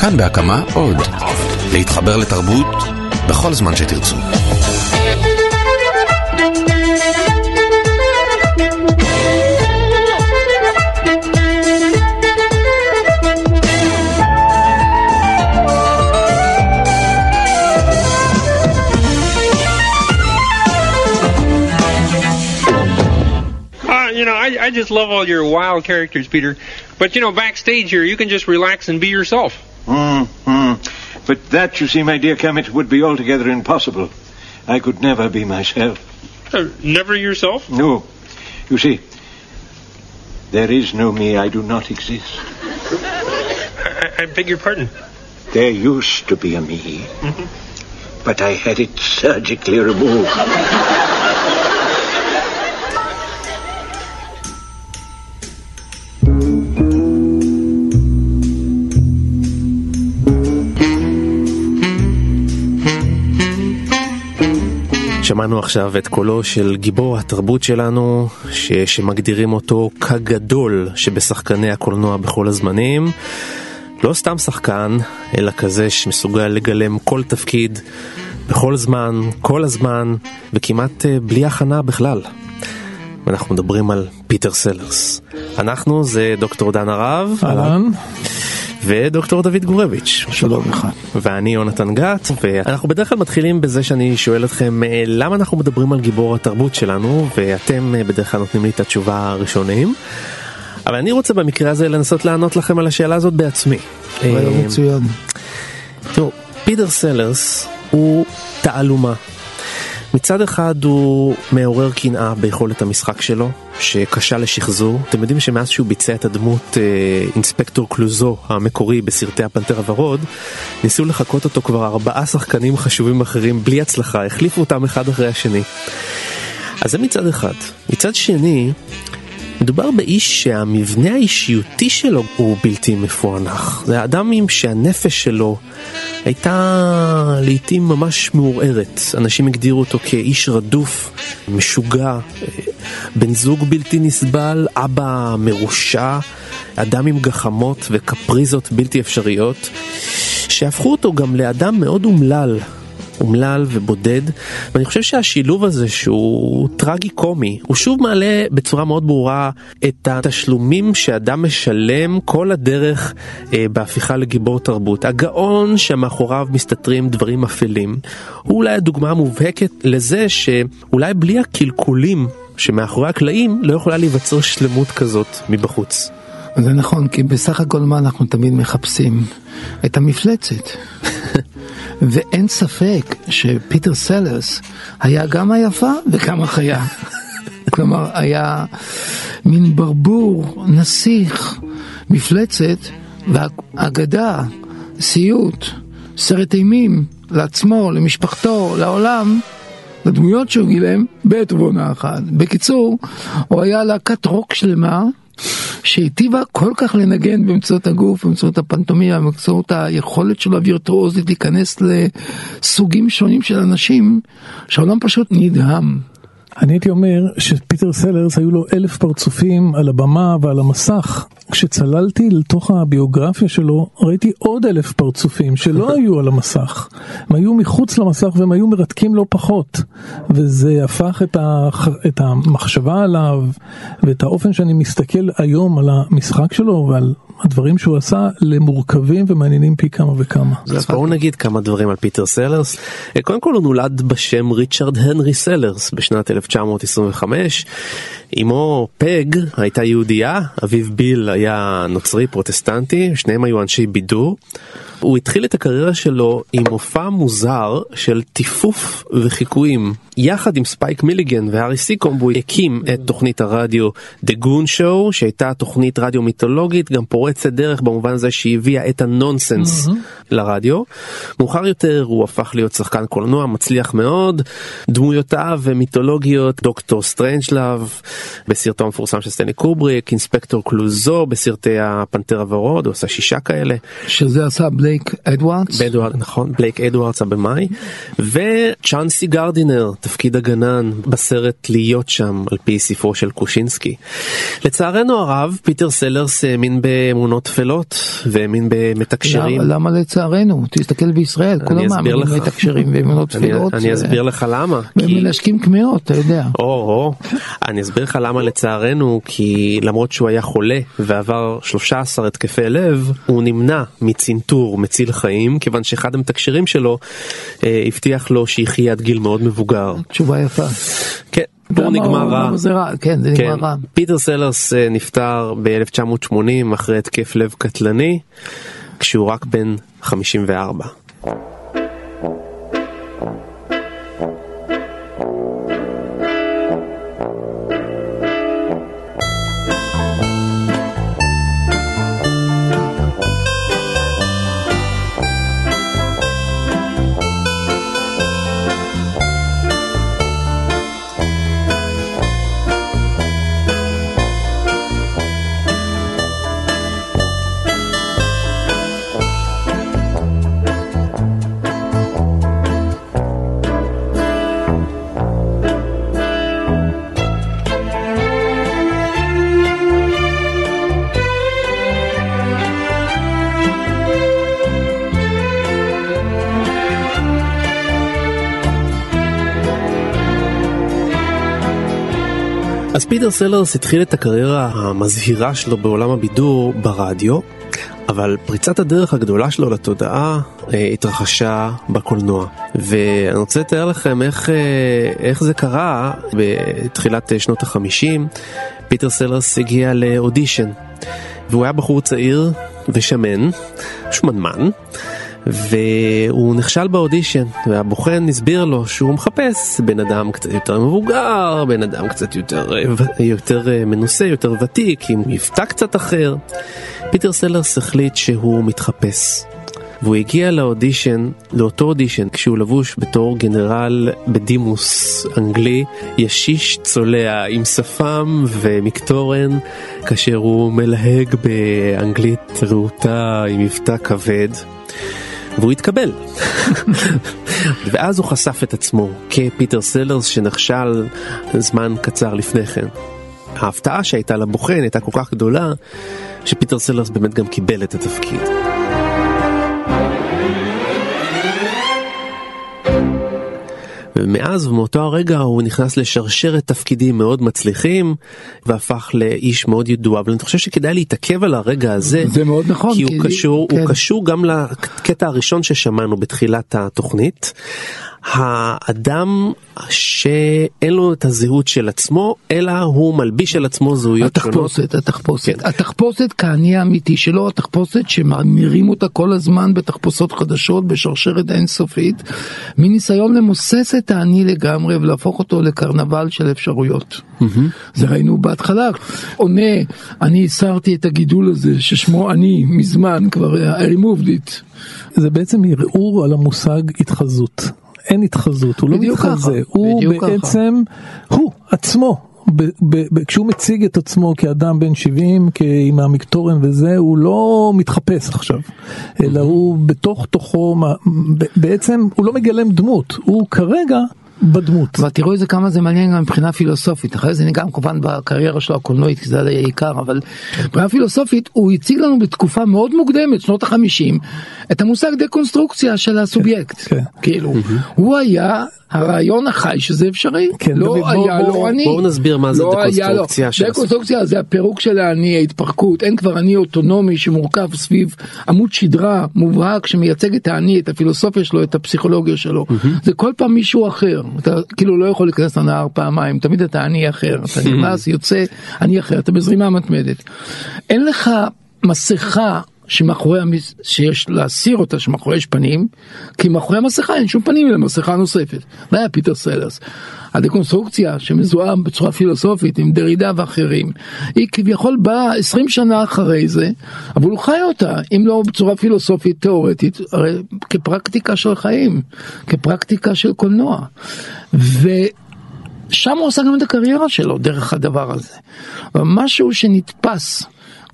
כאן בהקמה עוד. להתחבר לתרבות בכל זמן שתרצו. Uh, you know, I, I just love all your wild characters, Peter. But you know, backstage here, you can just relax and be yourself. Hmm. But that, you see, my dear Kermit, would be altogether impossible. I could never be myself. Uh, never yourself? No. You see, there is no me. I do not exist. I, I beg your pardon. There used to be a me, but I had it surgically removed. שמענו עכשיו את קולו של גיבור התרבות שלנו, ש... שמגדירים אותו כגדול שבשחקני הקולנוע בכל הזמנים. לא סתם שחקן, אלא כזה שמסוגל לגלם כל תפקיד, בכל זמן, כל הזמן, וכמעט אה, בלי הכנה בכלל. ואנחנו מדברים על פיטר סלרס. אנחנו זה דוקטור דן הרב. אהלן. ודוקטור דוד גורביץ'. שלום לך. ואני יונתן גת, ואנחנו בדרך כלל מתחילים בזה שאני שואל אתכם אה, למה אנחנו מדברים על גיבור התרבות שלנו, ואתם אה, בדרך כלל נותנים לי את התשובה הראשונים. אבל אני רוצה במקרה הזה לנסות לענות לכם על השאלה הזאת בעצמי. אה, מצוין. תראו, פיטר סלרס הוא תעלומה. מצד אחד הוא מעורר קנאה ביכולת המשחק שלו, שקשה לשחזור. אתם יודעים שמאז שהוא ביצע את הדמות אה, אינספקטור קלוזו המקורי בסרטי הפנתר הוורוד, ניסו לחקות אותו כבר ארבעה שחקנים חשובים אחרים בלי הצלחה, החליפו אותם אחד אחרי השני. אז זה מצד אחד. מצד שני, מדובר באיש שהמבנה האישיותי שלו הוא בלתי מפוענח. זה אדם עם שהנפש שלו הייתה לעיתים ממש מעורערת. אנשים הגדירו אותו כאיש רדוף, משוגע, בן זוג בלתי נסבל, אבא מרושע, אדם עם גחמות וקפריזות בלתי אפשריות, שהפכו אותו גם לאדם מאוד אומלל. אומלל ובודד, ואני חושב שהשילוב הזה שהוא טרגי קומי, הוא שוב מעלה בצורה מאוד ברורה את התשלומים שאדם משלם כל הדרך אה, בהפיכה לגיבור תרבות. הגאון שמאחוריו מסתתרים דברים אפלים, הוא אולי הדוגמה המובהקת לזה שאולי בלי הקלקולים שמאחורי הקלעים לא יכולה להיווצר שלמות כזאת מבחוץ. זה נכון, כי בסך הכל מה אנחנו תמיד מחפשים? את המפלצת. ואין ספק שפיטר סלרס היה גם היפה וגם החיה. כלומר, היה מין ברבור, נסיך, מפלצת, ואגדה, סיוט, סרט אימים, לעצמו, למשפחתו, לעולם, לדמויות שהוא גילם, בעת ובעונה אחת. בקיצור, הוא היה להקת רוק שלמה. שהיטיבה כל כך לנגן באמצעות הגוף, באמצעות הפנטומיה, באמצעות היכולת שלו הווירטואוזית להיכנס לסוגים שונים של אנשים, שהעולם פשוט נדהם. אני הייתי אומר שפיטר סלרס היו לו אלף פרצופים על הבמה ועל המסך. כשצללתי לתוך הביוגרפיה שלו ראיתי עוד אלף פרצופים שלא היו על המסך. הם היו מחוץ למסך והם היו מרתקים לא פחות. וזה הפך את, הח... את המחשבה עליו ואת האופן שאני מסתכל היום על המשחק שלו ועל הדברים שהוא עשה למורכבים ומעניינים פי כמה וכמה. אז בואו נגיד כמה דברים על פיטר סלרס. אה, קודם כל הוא נולד בשם ריצ'רד הנרי סלרס בשנת 1925. אמו פג הייתה יהודייה, אביו ביל היה נוצרי פרוטסטנטי, שניהם היו אנשי בידור. הוא התחיל את הקריירה שלו עם מופע מוזר של טיפוף וחיקויים. יחד עם ספייק מיליגן והארי סיקום הוא הקים את תוכנית הרדיו The Goon Show שהייתה תוכנית רדיו מיתולוגית גם פורצת דרך במובן הזה שהיא הביאה את הנונסנס mm-hmm. לרדיו. מאוחר יותר הוא הפך להיות שחקן קולנוע מצליח מאוד. דמויותיו המיתולוגיות דוקטור סטרנג'לאב בסרטו המפורסם של סטנלי קובריק, אינספקטור קלוזו בסרטי הפנתר הוורוד, הוא עשה שישה כאלה. שזה עשה בלייק אדוארדס? באדוארד, נכון, בלייק אדוארדס הבמאי. וצ'אנסי גרדנר, תפקיד הגנן בסרט להיות שם על פי ספרו של קושינסקי. לצערנו הרב, פיטר סלרס האמין אמונות טפלות והאמין במתקשרים. למה, למה לצערנו? תסתכל בישראל, כולם מאמינים במתקשרים ואמונות טפלות. אני, אני אסביר לך למה. והם כי... מנשקים קמעות, אתה יודע. או, או, אני אסביר לך למה לצערנו, כי למרות שהוא היה חולה ועבר 13 התקפי לב, הוא נמנע מצנתור מציל חיים, כיוון שאחד המתקשרים שלו אה, הבטיח לו שיחיה עד גיל מאוד מבוגר. תשובה יפה. כן. פה נגמר רע. זה רע, כן, זה נגמר כן. רע. פיטר סלרס אה, נפטר ב-1980 אחרי התקף לב קטלני, כשהוא רק בן 54. אז פיטר סלרס התחיל את הקריירה המזהירה שלו בעולם הבידור ברדיו, אבל פריצת הדרך הגדולה שלו לתודעה אה, התרחשה בקולנוע. ואני רוצה לתאר לכם איך, אה, איך זה קרה בתחילת אה, שנות החמישים. פיטר סלרס הגיע לאודישן, והוא היה בחור צעיר ושמן, שמנמן. והוא נכשל באודישן, והבוחן הסביר לו שהוא מחפש בן אדם קצת יותר מבוגר, בן אדם קצת יותר, יותר מנוסה, יותר ותיק, עם מבטא קצת אחר. פיטר סלרס החליט שהוא מתחפש. והוא הגיע לאודישן, לאותו אודישן, כשהוא לבוש בתור גנרל בדימוס אנגלי, ישיש צולע עם שפם ומקטורן, כאשר הוא מלהג באנגלית רהוטה עם מבטא כבד. והוא התקבל. ואז הוא חשף את עצמו כפיטר סלרס שנכשל זמן קצר לפני כן. ההפתעה שהייתה לבוחן הייתה כל כך גדולה, שפיטר סלרס באמת גם קיבל את התפקיד. ומאז ומאותו הרגע הוא נכנס לשרשרת תפקידים מאוד מצליחים והפך לאיש מאוד ידוע אבל אני חושב שכדאי להתעכב על הרגע הזה זה מאוד נכון כי, כי הוא קשור כן. הוא קשור גם לקטע הראשון ששמענו בתחילת התוכנית. האדם שאין לו את הזהות של עצמו אלא הוא מלביש על עצמו זהויות התחפושת, שונות. התחפושת, כן. התחפושת כאני האמיתי שלו, התחפושת שממירים אותה כל הזמן בתחפושות חדשות בשרשרת אינסופית, מניסיון למוסס את האני לגמרי ולהפוך אותו לקרנבל של אפשרויות. Mm-hmm. זה ראינו בהתחלה, עונה, אני הסרתי את הגידול הזה ששמו אני מזמן כבר, I removed it. זה בעצם ערעור על המושג התחזות. אין התחזות, הוא לא מתחזה, הוא בעצם. הוא עצמו, ב, ב, ב, כשהוא מציג את עצמו כאדם בן 70, עם המקטורן וזה, הוא לא מתחפש עכשיו, אלא הוא בתוך תוכו, בעצם הוא לא מגלם דמות, הוא כרגע בדמות. אבל תראו איזה כמה זה מעניין גם מבחינה פילוסופית, אחרי זה גם כמובן בקריירה שלו הקולנועית, כי זה העיקר, אבל מבחינה פילוסופית הוא הציג לנו בתקופה מאוד מוקדמת, שנות החמישים, את המושג דקונסטרוקציה של הסובייקט. כן, כן. כאילו, הוא היה הרעיון החי שזה אפשרי, כן, לא היה בוא, לו אני. בואו נסביר מה זה לא דקונסטרוקציה. של דקונסטרוקציה זה הפירוק של האני, ההתפרקות, אין כבר אני אוטונומי שמורכב סביב עמוד שדרה מובהק שמייצג את האני, את הפילוסופיה שלו, את הפסיכולוגיה שלו. Mm-hmm. זה כל פעם מישהו אחר, אתה כאילו לא יכול להיכנס לנהר פעמיים, תמיד אתה אני אחר, אתה נכנס, יוצא, אני אחר, אתה בזרימה מתמדת. אין לך מסכה שמאחורי, המס... שיש להסיר אותה, שמאחורי יש פנים, כי מאחורי המסכה אין שום פנים אלא מסכה נוספת. זה היה פיטר סלרס. הדקונסטרוקציה שמזוהה בצורה פילוסופית עם דרידה ואחרים, היא כביכול באה 20 שנה אחרי זה, אבל הוא חי אותה, אם לא בצורה פילוסופית תיאורטית, הרי כפרקטיקה של חיים, כפרקטיקה של קולנוע. ו... שם הוא עשה גם את הקריירה שלו דרך הדבר הזה. משהו שנתפס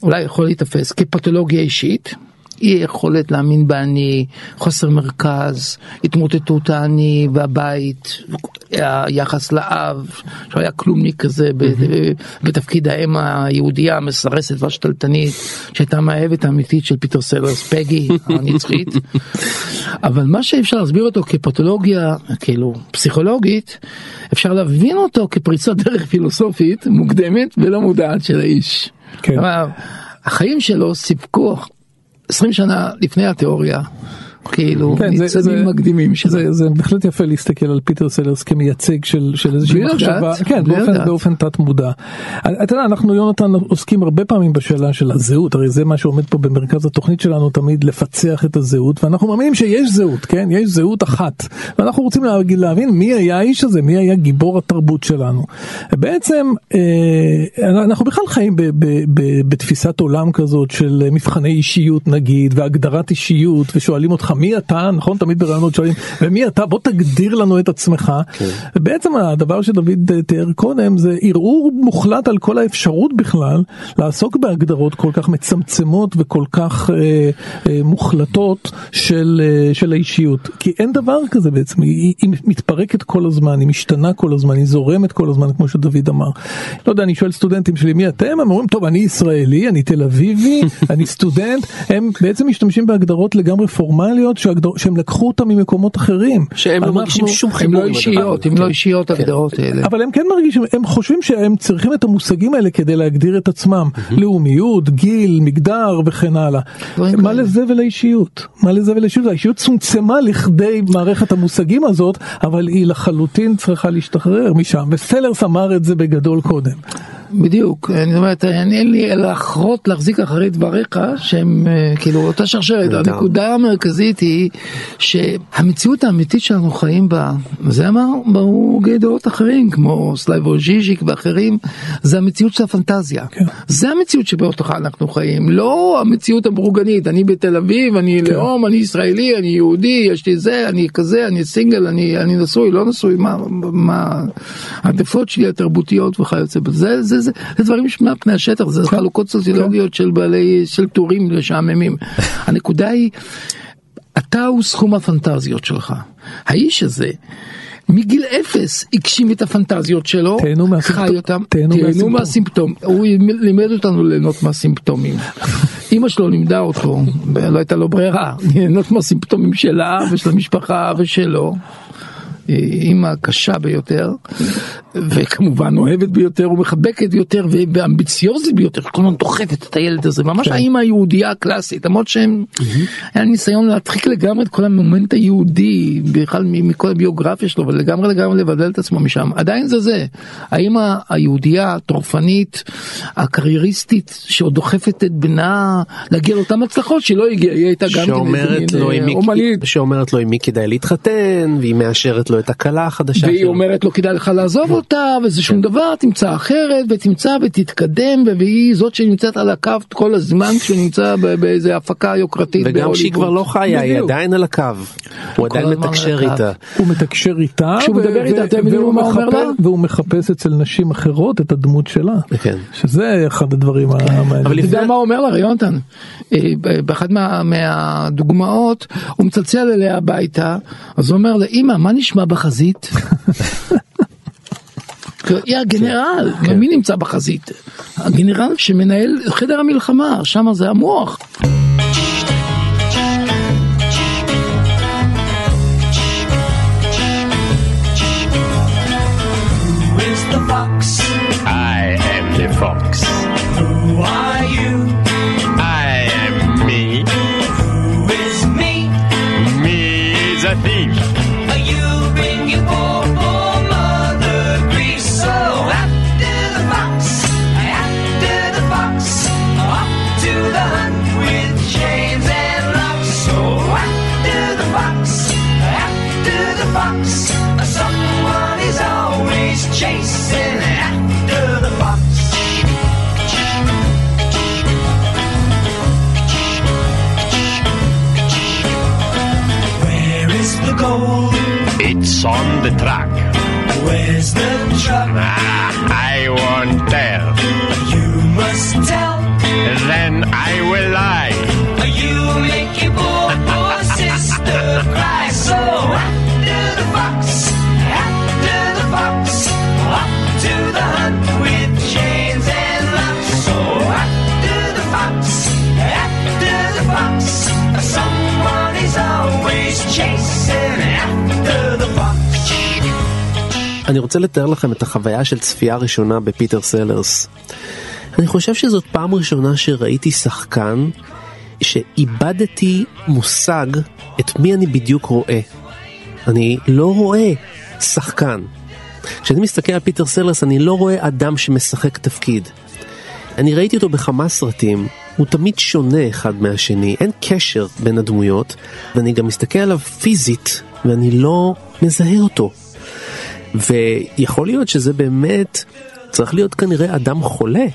אולי יכול להיתפס כפתולוגיה אישית, אי יכולת להאמין באני, חוסר מרכז, התמוטטות האני והבית, היחס לאב, שהוא היה כלומניק כזה בתפקיד האם היהודייה המסרסת והשתלטנית, שהייתה המאהבת האמיתית של פיטר סלרס, פגי הנצחית. אבל מה שאפשר להסביר אותו כפתולוגיה, כאילו פסיכולוגית, אפשר להבין אותו כפריצת דרך פילוסופית מוקדמת ולא מודעת של האיש. כן. החיים שלו סיפקו 20 שנה לפני התיאוריה, כאילו, כן, ניצנים זה- מקדימים שלו. זה, זה בהחלט יפה להסתכל על פיטר סלרס כמייצג של, של איזושהי מחשבה, כן, באופן. באופן תת מודע. אתה יודע, אנחנו יונתן עוסקים הרבה פעמים בשאלה של הזהות, הרי זה מה שעומד פה במרכז התוכנית שלנו תמיד לפצח את הזהות, ואנחנו מאמינים שיש זהות, כן, יש זהות אחת, ואנחנו רוצים להגיד, להבין מי היה האיש הזה, מי היה גיבור התרבות שלנו. בעצם אה, אנחנו בכלל חיים בתפיסת עולם כזאת של מבחני אישיות נגיד, והגדרת אישיות, ושואלים אותך מי אתה, נכון? תמיד ברעיונות שואלים, ומי אתה? בוא תגדיר לנו את עצמך. ובעצם הדבר שדוד אה, תיאר קודם זה ערעור מוחלט על כל האפשרות בכלל לעסוק בהגדרות כל כך מצמצמות וכל כך אה, אה, מוחלטות של, אה, של האישיות. כי אין דבר כזה בעצם, היא, היא מתפרקת כל הזמן, היא משתנה כל הזמן, היא זורמת כל הזמן, כמו שדוד אמר. לא יודע, אני שואל סטודנטים שלי, מי אתם? הם אומרים, טוב, אני ישראלי, אני תל אביבי, אני סטודנט. הם בעצם משתמשים בהגדרות לגמרי פורמליות, שהגדר... שהם לקחו אותם ממקומות אחרים. שהם לא אנחנו- מרגישים שום הם חיבור לא עם הדבר אישיות. הם לא כן. אישיות הגדרות האלה. אבל הם כן מרגישים, הם חושבים שהם צריכים את המושגים האלה כדי להגדיר את עצמם. לאומיות, גיל, מגדר וכן הלאה. דברים מה כאלה. לזה ולאישיות? מה לזה ולאישיות? האישיות צומצמה לכדי מערכת המושגים הזאת, אבל היא לחלוטין צריכה להשתחרר משם. וסלרס אמר את זה בגדול קודם. בדיוק, אני אומרת, אין לי אלא להחרות להחזיק אחרי דבריך שהם אה, כאילו אותה שרשרת. הנקודה המרכזית היא שהמציאות האמיתית שאנחנו חיים בה, זה אמר בהוגי דעות אחרים כמו סלבוי ז'יז'ק ואחרים, זה המציאות של הפנטזיה, כן. זה המציאות שבתוכה אנחנו חיים, לא המציאות הבורגנית, אני בתל אביב, אני לאום, אני ישראלי, אני יהודי, יש לי זה, אני כזה, אני סינגל, אני, אני נשוי, לא נשוי, מה, מה העדפות שלי התרבותיות וכיוצא בזה, זה, זה, זה, זה דברים שמעל פני השטח, זה חלוקות סוציולוגיות של בעלי, של טורים לשעממים. הנקודה היא, אתה הוא סכום הפנטזיות שלך. האיש הזה, מגיל אפס הגשים את הפנטזיות שלו, תהנו מהסימפטום- חי אותם, תהנו תהנו מהסימפטום. מהסימפטום, הוא לימד אותנו ליהנות מהסימפטומים. אימא שלו לימדה אותו, ולא הייתה לו ברירה, ליהנות מהסימפטומים שלה ושל המשפחה ושלו. אימא קשה ביותר, וכמובן אוהבת ביותר ומחבקת ביותר ואמביציוזית ביותר, כל הזמן דוחפת את הילד הזה, ממש האימא היהודייה הקלאסית, למרות שהם, היה ניסיון להדחיק לגמרי את כל המומנט היהודי, בכלל מכל הביוגרפיה שלו, ולגמרי לגמרי לבדל את עצמו משם, עדיין זה זה, האימא היהודייה הטורפנית, הקרייריסטית, שעוד דוחפת את בנה להגיע לאותן הצלחות שלא הגיעה, היא הייתה גם כן איזה מין, אה, אומנית. שאומרת לו עם מי כדאי להתחתן והיא מאשרת לו את הכלה החדשה והיא שלו. אומרת לו כדאי לך לעזוב אותה וזה שום דבר תמצא אחרת ותמצא ותתקדם והיא זאת שנמצאת על הקו כל הזמן כשהוא נמצא ב- באיזה הפקה יוקרתית וגם בהוליווד. שהיא כבר לא חיה היא בדיוק. עדיין על הקו. הוא עדיין מתקשר. איתה. הוא מתקשר איתה, כשהוא מדבר איתה, אתם יודעים מה הוא אומר לה? והוא מחפש אצל נשים אחרות את הדמות שלה. כן. שזה אחד הדברים אבל המעניינים. אתה יודע מה הוא אומר לה יונתן? אה, באחת מה- מהדוגמאות הוא מצלצל אליה הביתה אז הוא אומר לה אמא מה נשמע בחזית? היא הגנרל, מי נמצא בחזית? הגנרל שמנהל חדר המלחמה, שם זה המוח. I am the fox. Who are you? I am me. Who is me? Me is a thief. Oh. The track. Where's the truck? Ah, I won't tell. You must tell. Then I will lie. You אני רוצה לתאר לכם את החוויה של צפייה ראשונה בפיטר סלרס. אני חושב שזאת פעם ראשונה שראיתי שחקן שאיבדתי מושג את מי אני בדיוק רואה. אני לא רואה שחקן. כשאני מסתכל על פיטר סלרס אני לא רואה אדם שמשחק תפקיד. אני ראיתי אותו בכמה סרטים, הוא תמיד שונה אחד מהשני, אין קשר בין הדמויות, ואני גם מסתכל עליו פיזית, ואני לא מזהה אותו. ויכול להיות שזה באמת צריך להיות כנראה אדם חולה.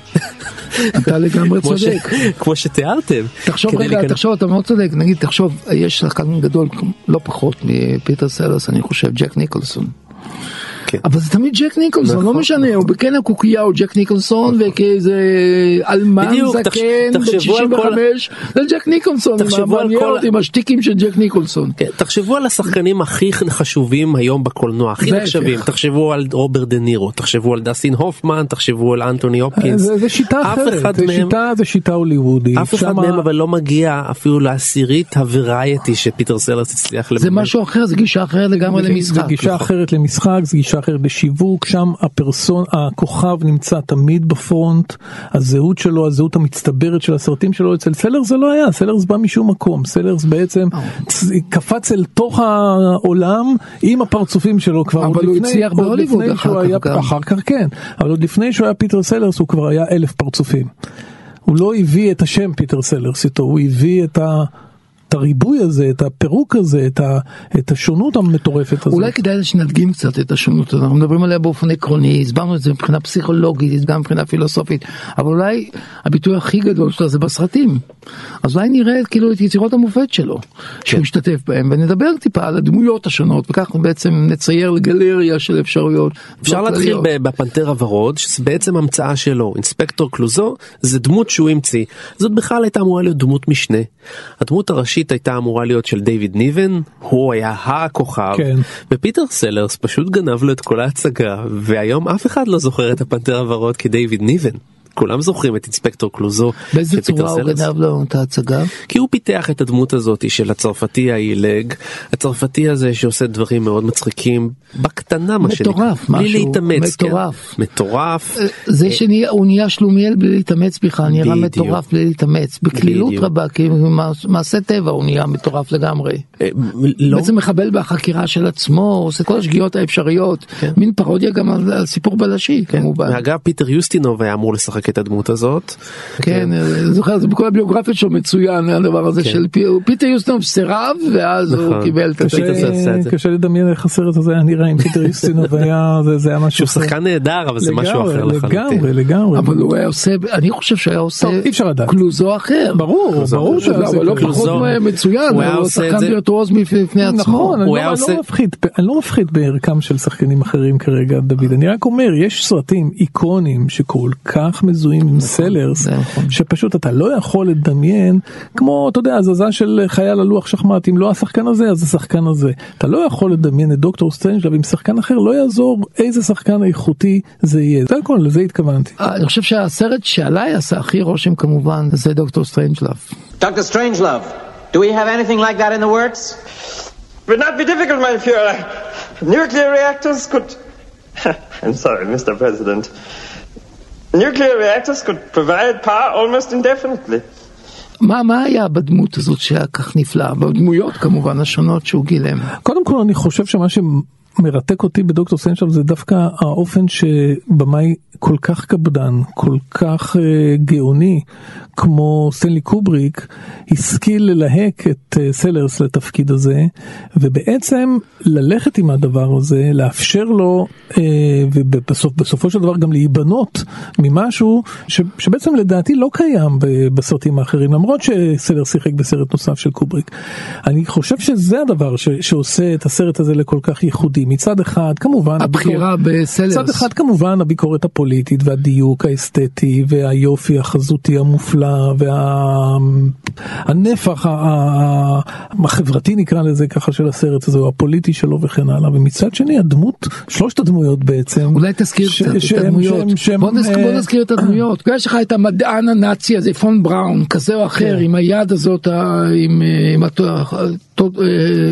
אתה לגמרי צודק. כמו שתיארתם. תחשוב רגע, תחשוב, אתה מאוד צודק, נגיד, תחשוב, יש שחקן גדול לא פחות מפיטר סלרס, אני חושב, ג'ק ניקולסון. כן. אבל זה תמיד ג'ק ניקולסון, לא נכון, משנה, הוא בקן הקוקייה הוא ג'ק ניקולסון, וכאיזה אלמן זקן, בן תחשבו על כל- 65, זה ג'ק ניקולסון, על מעניין כל- אותי עם השטיקים של ג'ק ניקולסון. כן, תחשבו על השחקנים הכי חשובים היום בקולנוע, הכי. נחשבים, תחשבו על רוברט דה נירו, תחשבו על דסטין הופמן, תחשבו על אנטוני הופקינס, זה, זה שיטה אחרת, זה מהם- שיטה, זה שיטה הוליוודית. אף אחד שמה- מהם אבל לא מגיע אפילו לעשירית הוורייטי שפיטר סלרס הצליח זה לממש. משהו אחר, זה גישה אחרת לגמרי זה- למשחק. זה גישה אחרת למשחק, זה גישה אחרת לשיווק, שם הפרסון, הכוכב נמצא תמיד בפרונט, הזהות שלו, הזהות המצטברת של הסרטים שלו, אצל סלרס זה לא היה, סלרס בא משום מקום, סלרס בעצם קפץ אל תוך העולם עם הפרצופים שלו כבר, אבל הוא הצליח בהוליווד אחר כך היה- גם. אחר כך כן, אבל עוד לפני שהוא היה פיטר סלרס הוא כבר היה אלף פרצופים. הוא לא הביא את השם פיטר סלרס איתו, הוא הביא את ה... את הריבוי הזה, את הפירוק הזה, את, ה, את השונות המטורפת הזאת. אולי כדאי שנדגים קצת את השונות הזאת, אנחנו מדברים עליה באופן עקרוני, הסברנו את זה מבחינה פסיכולוגית, גם מבחינה פילוסופית, אבל אולי הביטוי הכי גדול שלו זה בסרטים. אז אולי נראה כאילו את יצירות המופת שלו, שהוא השתתף בהם, ונדבר טיפה על הדמויות השונות, וכך בעצם נצייר גלריה של אפשרויות. אפשר להתחיל בפנתר הוורוד שזה בעצם המצאה שלו אינספקטור קלוזו זה דמות שהוא המציא זאת בכלל הייתה אמורה להיות דמות משנה. הדמות הראשית הייתה אמורה להיות של דיוויד ניבן הוא היה הכוכב כן. ופיטר סלרס פשוט גנב לו את כל ההצגה והיום אף אחד לא זוכר את הפנתר הוורוד כדיוויד ניבן. כולם זוכרים את אינספקטור קלוזו באיזה צורה הוא. גנב לו את ההצגה? כי הוא פיתח את הדמות הזאת של הצרפתי העילג, הצרפתי הזה שעושה דברים מאוד מצחיקים, בקטנה מה שנקרא, מטורף, בלי משהו להתאמץ, כן. מטורף. מטורף, זה שהוא נהיה שלומיאל בלי להתאמץ בכלל, נראה. מטורף בלי להתאמץ, בקלילות. רבה, כי מעשה טבע הוא נהיה מטורף לגמרי. אה, לא, בעצם מחבל בחקירה של עצמו, עושה כל השגיאות האפשריות, מין פרודיה גם על, סיפור בלשי כמובן. ואגב פיטר יוסטינוב היה אמור לשחק את הדמות הזאת, כן, אני זוכר, זה בכל הביוגרפיה שלו מצוין הדבר הזה כן. של פי- פיטר יוסטינוב סירב ואז הוא נכון. קיבל את את זה. קשה לדמיין איך הסרט הזה היה נראה אם פיטר יוסטינוב היה זה, היה משהו שהוא שחקן נהדר אבל זה משהו אחר לחלוטין. לגמרי לגמרי אבל הוא היה עושה, אני חושב שהיה עושה. קלוזו אחר. ברור ברור שהוא היה לא. פחות. מצוין, הוא היה עושה את זה- בפני עצמו. נכון, אני לא- לא מפחית, אני לא מפחית בערכם של שחקנים אחרים כרגע דוד, אני רק אומר יש סרטים איקוניים שכל כך מזוהים עם סלרס, זה נכון. שפשוט אתה לא יכול לדמיין, כמו אתה יודע הזזה של חייל על לוח שחמט, אם לא השחקן הזה אז השחקן הזה, אתה לא יכול לדמיין את דוקטור סטרנג'לב עם שחקן אחר, לא יעזור איזה שחקן איכותי זה יהיה, זה הכל, לזה התכוונתי. אני חושב שהסרט שעליי עשה הכי רושם כמובן זה דוקטור סטרנג'לאב. Dr. Strangelove, do we have anything like that in the works? Would not be difficult, my Fuhrer. Nuclear reactors could. I'm sorry, Mr. President. Nuclear reactors could provide power almost indefinitely. מה מה היה בדמות הזאת שהיה כך נפלא? בדמויות כמובן השונות שהוא גילם. קודם כל אני חושב שמה שמרתק אותי בדוקטור סנצ'ב זה דווקא האופן שבמאי כל כך קפדן, כל כך uh, גאוני, כמו סטנלי קובריק, השכיל ללהק את אה, סלרס לתפקיד הזה, ובעצם ללכת עם הדבר הזה, לאפשר לו, אה, ובסופו של דבר גם להיבנות ממשהו ש, שבעצם לדעתי לא קיים בסרטים האחרים, למרות שסלרס שיחק בסרט נוסף של קובריק. אני חושב שזה הדבר ש, שעושה את הסרט הזה לכל כך ייחודי. מצד אחד, כמובן, הבחירה בסלרס. מצד אחד כמובן הביקורת הפוליטית והדיוק האסתטי והיופי החזותי המופלא והנפח החברתי נקרא לזה ככה של הסרט הזה, הפוליטי שלו וכן הלאה, ומצד שני הדמות, שלושת הדמויות בעצם, אולי תזכיר ש- את הדמויות. שהם- שהם, בוא אה, בוא נזכיר את הדמויות. יש לך את המדען הנאצי הזה, פון בראון, כזה או אחר, כן. עם היד הזאת, עם, אה, עם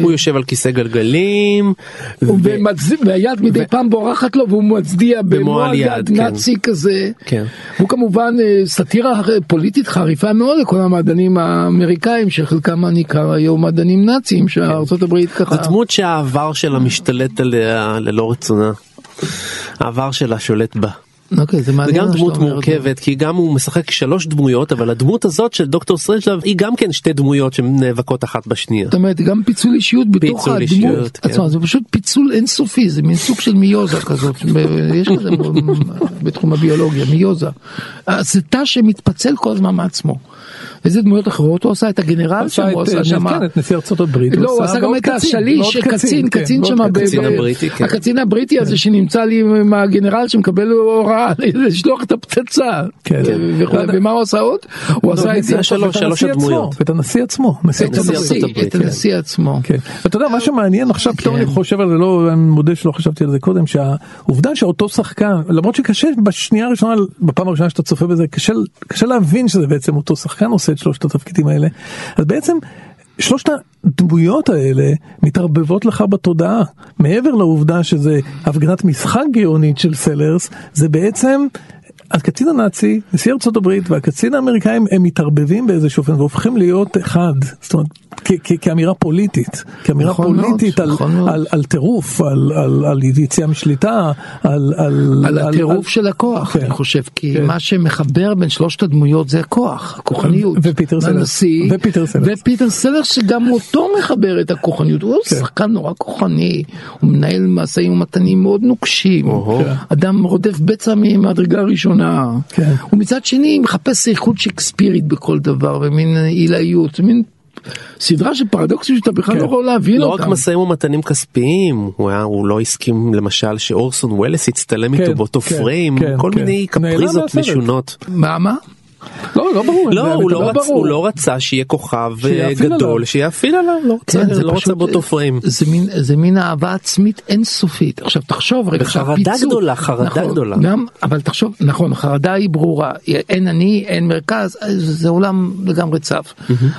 הוא יושב על כיסא גלגלים, והיד מדי פעם בורחת לו והוא מצדיע במועל יד כן. נאצי כזה. כן. הוא כמובן אה, סאטירה פוליטית חריפה מאוד לכל המדענים האמריקאים שחלקם אני קרא היום מדענים נאצים שארצות הברית ככה. זו דמות שהעבר שלה משתלט עליה ללא רצונה. העבר שלה שולט בה. אוקיי, זה מעניין. גם מה דמות. מורכבת כי גם הוא משחק שלוש דמויות אבל הדמות הזאת של דוקטור סטרנג'לב היא גם כן שתי דמויות שנאבקות אחת בשנייה. זאת אומרת גם פיצול אישיות בתוך הדמות אישיות, כן. עצמה זה פשוט פיצול אינסופי זה מין סוג של מיוזה כזאת יש כזה בתחום הביולוגיה מיוזה. זה תא שמתפצל כל הזמן מעצמו. איזה דמויות אחרות הוא עשה את הגנרל שם הוא את, עשה אה, שם כן, את נשיא ארצות הברית. לא, הוא עשה גם את השליש, קצין, כן, קצין ועוד שם, הקצין הבריטי, כן. הקצין הבריטי הזה שנמצא לי עם הגנרל שמקבל הוראה לשלוח את הפצצה, כן. וכו'. ומה הוא עשה עוד? הוא עשה את זה, שלוש, הדמויות. ואת הנשיא עצמו. את הנשיא. את עצמו. כן. ואתה יודע מה שמעניין עכשיו פתאום כן. אני חושב על זה לא אני מודה שלא חשבתי על זה קודם שהעובדה שאותו שחקן למרות שקשה בשנייה הראשונה בפעם הראשונה שאתה צופה בזה קשה קשה להבין שזה בעצם אותו שחקן עושה את שלושת התפקידים האלה אז בעצם. שלושת הדמויות האלה מתערבבות לך בתודעה מעבר לעובדה שזה הפגנת משחק גאונית של סלרס זה בעצם הקצין הנאצי נשיא ארצות הברית והקצין האמריקאים הם מתערבבים באיזשהו אופן והופכים להיות אחד זאת אומרת כאמירה פוליטית כאמירה נכון מאוד, פוליטית על, נכון מאוד. על, על טירוף על, על, על יציאה משליטה על, על, על הטירוף על- של הכוח, כן. אני חושב, כי כן. מה שמחבר בין שלושת הדמויות זה הכוח, הכוחניות. ופיטר סלרס. הנשיא, ופיטר סלרס. ופיטר סלרס שגם אותו מחבר את הכוחניות, הוא כן. שחקן נורא כוחני, הוא מנהל משאים ומתנים מאוד נוקשים. אדם רודף בצע ממדרגה ראשונה, כן. ומצד שני מחפש איכות שקספירית בכל דבר, ומין עילאיות, מין סדרה של פרדוקסים שאתה בכלל כן. לא יכול להבין לא אותם. רק משאים ומתנים כספיים, הוא, היה, הוא לא הסכים למשל שאורסון וולס יצטלם כן, איתו באותו כן, פריים, כן, כל כן. מיני קפריזות. משונות. מה מה? לא לא ברור לא, הוא לא, לא רצ. הוא לא רצה שיהיה כוכב אה, גדול. שיאפיל עליו, לא רצה, כן, זה לא רצה באותו פריים. זה מין, זה מין אהבה עצמית אינסופית. עכשיו תחשוב רגע, שהפיצול- גדולה, חרדה נכון, גדולה. גם, אבל תחשוב, נכון, החרדה היא ברורה, אין אני, אין מרכז, זה עולם לגמרי צף.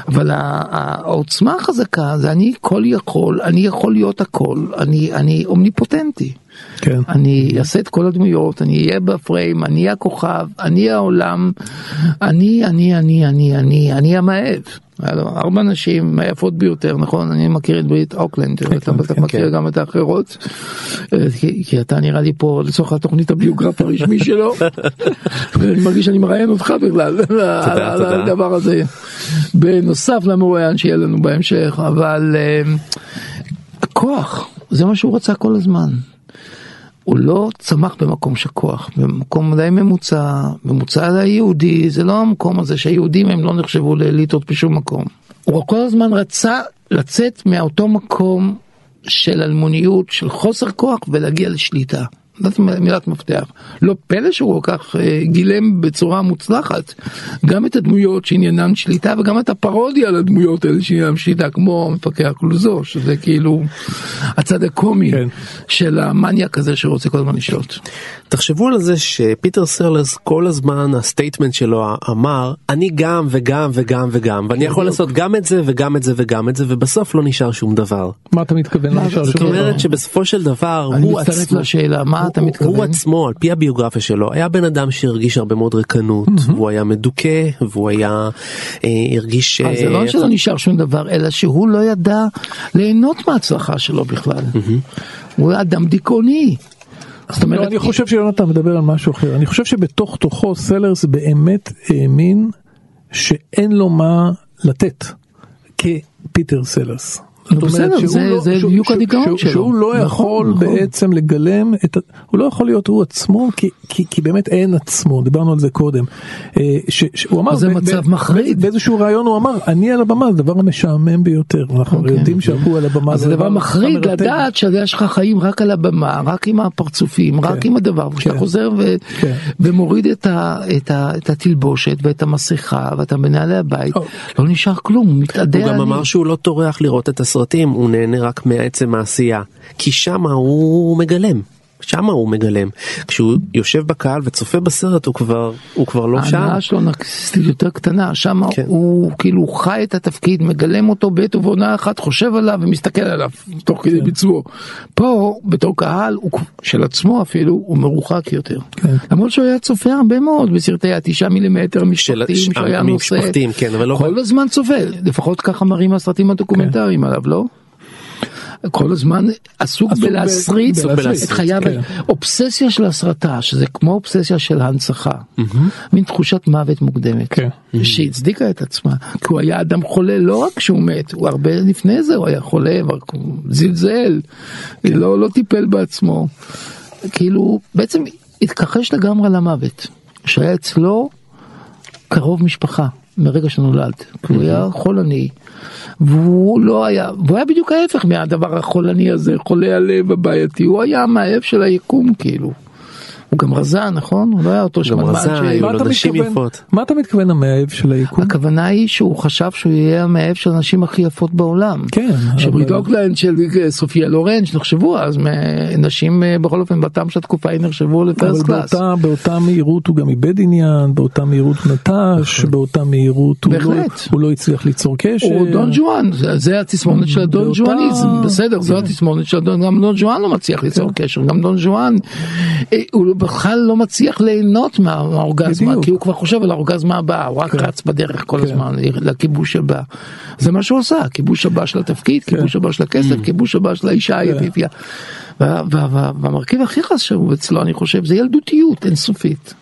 אבל העוצמה החזקה זה אני כל יכול, אני יכול להיות הכל, אני, אני אומניפוטנטי. כן. אני אעשה את כל הדמויות, אני אהיה בפריים, אני אהיה הכוכב, אני העולם, אני, אני, אני, אני, אני, אני המאהב. ארבע נשים מהיפות ביותר, נכון? אני מכיר את ברית אוקלנד, אתה בטח כן, מכיר גם את האחרות, אה, כי- אתה נראה לי פה לצורך התוכנית הביוגרף הרשמי שלו, ואני מרגיש שאני מראיין אותך בכלל על. הדבר הזה, בנוסף למרואיין שיהיה לנו בהמשך, אבל אה, הכוח, זה מה שהוא רצה כל הזמן. הוא לא צמח במקום של כוח, במקום די ממוצע, ממוצע ליהודי, זה לא המקום הזה שהיהודים הם לא נחשבו לאליטות בשום מקום. הוא כל הזמן רצה לצאת מאותו מקום של אלמוניות, של חוסר כוח ולהגיע לשליטה. זאת מילת מפתח. לא פלא שהוא כל כך אה, גילם בצורה מוצלחת גם את הדמויות שעניינן שליטה וגם את הפרודיה על הדמויות האלה שעניינן שליטה כמו המפקח קלוזו שזה כאילו הצד הקומי כן. של המניאק הזה שרוצה כל הזמן לשלוט. תחשבו על זה שפיטר סלרס כל הזמן ה statement שלו אמר אני גם וגם וגם וגם ואני יכול לעשות גם את זה וגם את זה וגם את זה ובסוף לא נשאר שום דבר. מה אתה מתכוון? זה זאת אומרת שבסופו של דבר אני הוא מצטרף עצמו, לשאלה מה אתה הוא- מתכוון? הוא עצמו על פי הביוגרפיה שלו היה בן אדם שהרגיש הרבה מאוד ריקנות והוא היה מדוכא והוא היה אה, הרגיש אז זה לא אה, שלא נשאר שום דבר אלא שהוא לא ידע ליהנות מההצלחה שלו בכלל. הוא היה אדם דיכאוני. זאת לא, אומרת, אני חושב שיונתן מדבר על משהו אחר. אני חושב שבתוך תוכו סלרס באמת האמין שאין לו מה לתת כפיטר סלרס. זאת אומרת בסדר, שהוא זה- לא- זה שהוא- בדיוק שהוא- הדיכאון שהוא- שלו. שהוא לא נכון, יכול נכון. בעצם לגלם את ה... הוא לא יכול להיות הוא עצמו כי- כי כי באמת אין עצמו דיברנו על זה קודם. אה, ש- שהוא אמר זה ב- מצב ב- מחריד. באיזשהו ראיון הוא אמר אני על הבמה זה הדבר המשעמם ביותר אנחנו אוקיי. יודעים שהוא על הבמה זה דבר מחריד. לדעת שיש לך חיים רק על הבמה, רק עם הפרצופים, רק עם הדבר, וכשאתה חוזר ו- כן. ומוריד את ה- את ה- את התלבושת ואת המסכה ואתה מנהלי הבית, או. לא נשאר כלום, הוא מתאדה. הוא גם. אמר שהוא לא טורח לראות את הסרטים, הוא נהנה רק מעצם העשייה, כי שמה הוא מגלם. שם הוא מגלם. כשהוא יושב בקהל וצופה בסרט הוא כבר, הוא כבר לא שם. ההנאה שלו נרקסיסטית יותר קטנה, שם כן. הוא כאילו חי את התפקיד, מגלם אותו בעת ובעונה אחת, חושב עליו ומסתכל עליו תוך כן. כדי ביצועו. פה בתור קהל, הוא, של עצמו אפילו, הוא מרוחק יותר. כן. למרות שהוא היה צופה הרבה מאוד בסרטי התשעה מילימטר המשפחתיים ש- שהוא היה נושא. כן, אבל לא- כל הזמן צופה, לפחות ככה מראים הסרטים הדוקומנטריים עליו, לא? כל הזמן עסוק בלהסריט את חייו, כן. אובססיה של הסרטה, שזה כמו אובססיה של הנצחה, מין תחושת מוות מוקדמת, כן. שהצדיקה את עצמה, כי הוא היה אדם חולה לא רק כשהוא מת, הוא הרבה לפני זה הוא היה חולה, הוא זלזל, לא, לא טיפל בעצמו, כאילו בעצם התכחש לגמרי למוות, שהיה אצלו קרוב משפחה מרגע שנולד, כי הוא היה חולני. והוא לא היה, והוא היה בדיוק ההפך מהדבר החולני הזה, חולה הלב הבעייתי, הוא היה המאהב של היקום כאילו. הוא גם רזה נכון? הוא לא היה אותו שמנמן רזה, ש- היו מה לו אתה נשים מתכוון- יפות. מה אתה מתכוון המאהב של היקום? הכוונה היא שהוא חשב שהוא יהיה המאהב של הנשים הכי יפות בעולם. כן, שברית אבל- אוקלנד של אה, סופיה לורן שנחשבו אז נשים אה, בכל אופן בטעם של התקופה היא נחשבו אבל לפרסט קלאס. באותה, באותה מהירות הוא גם איבד עניין, באותה מהירות נטש, באותה מהירות הוא לא. הוא לא הצליח ליצור קשר. הוא דון ג'ואן, זה- זה התסמונת של הדון באותה- ג'ואניזם, בסדר, זו התסמונת של הדון, גם דון ג'ואן לא מצליח ליצור קשר, גם דון ג'ואן, אה, בכלל לא מצליח ליהנות מה- מהאורגזמה, בדיוק. כי הוא כבר חושב על האורגזמה הבאה, הוא רק רץ בדרך כל הזמן לכיבוש הבא. זה מה שהוא עשה, כיבוש הבא של התפקיד, כיבוש הבא של הכסף, כיבוש הבא של האישה וה- וה- והמרכיב הכי חשוב אצלו, אני חושב, זה ילדותיות אינסופית.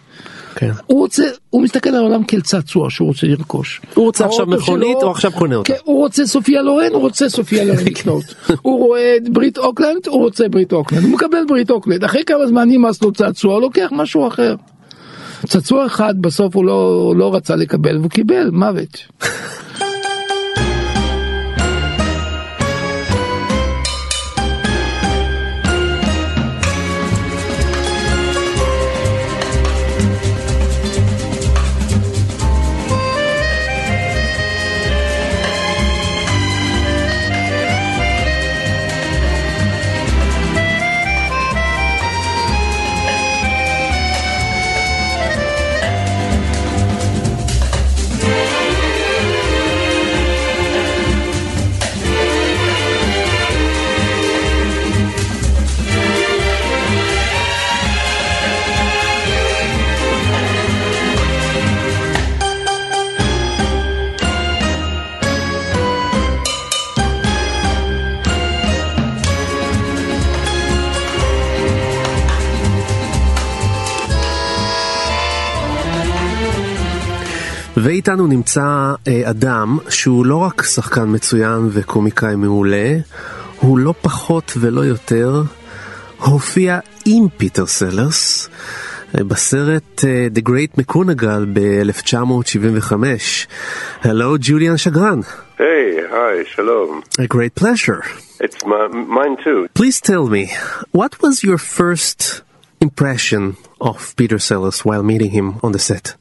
כן. הוא רוצה, הוא מסתכל על העולם כאל צעצוע שהוא רוצה לרכוש. הוא רוצה עכשיו מכונית, הוא עכשיו קונה אותה. כן, הוא רוצה סופיה לורן, הוא רוצה סופיה לורן לקנות. הוא רואה את בריט אקלנד, הוא רוצה בריט אקלנד. הוא מקבל בריט אקלנד. אחרי כמה זמן נמאס לו צעצוע, הוא לוקח משהו אחר. צעצוע אחד בסוף הוא לא, לא רצה לקבל והוא קיבל מוות. ואיתנו נמצא אה, אדם שהוא לא רק שחקן מצוין וקומיקאי מעולה, הוא לא פחות ולא יותר הופיע עם פיטר סלרס אה, בסרט אה, The Great מקונגל ב-1975. Hello, ג'וליאן שגרן. Hey, hi, shalom. A great pleasure. It's my, mine too. Please tell me, what was your first impression of Peter Sellers while meeting him on the set?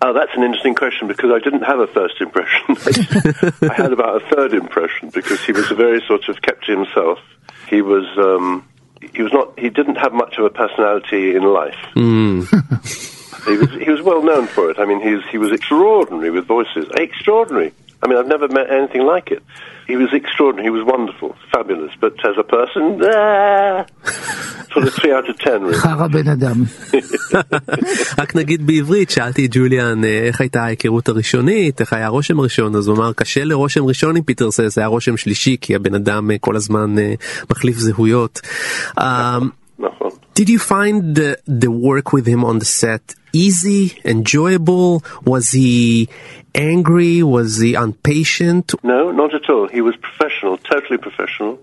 Oh, that's an interesting question because I didn't have a first impression. I had about a third impression because he was a very sort of kept to himself. He was, um, he was not, he didn't have much of a personality in life. he was, he was well known for it. I mean, he was, he was extraordinary with voices. Extraordinary. I mean, I've never met anything like it. He was extraordinary. He was wonderful, fabulous. But as a person, ah, sort of three out of ten, really. חרא בן אדם. רק נגיד בעברית, שאלתי את ג'וליאן אה, איך הייתה ההיכרות הראשונית, איך היה הרושם הראשון, אז הוא אמר קשה לרושם ראשון עם פיטר סלס, היה רושם שלישי כי הבן אדם אה, כל הזמן אה, מחליף זהויות. Um, נכון. Did you find the, the work with him on the set easy, enjoyable? Was he angry? Was he impatient? No, not at all. He was professional, totally professional,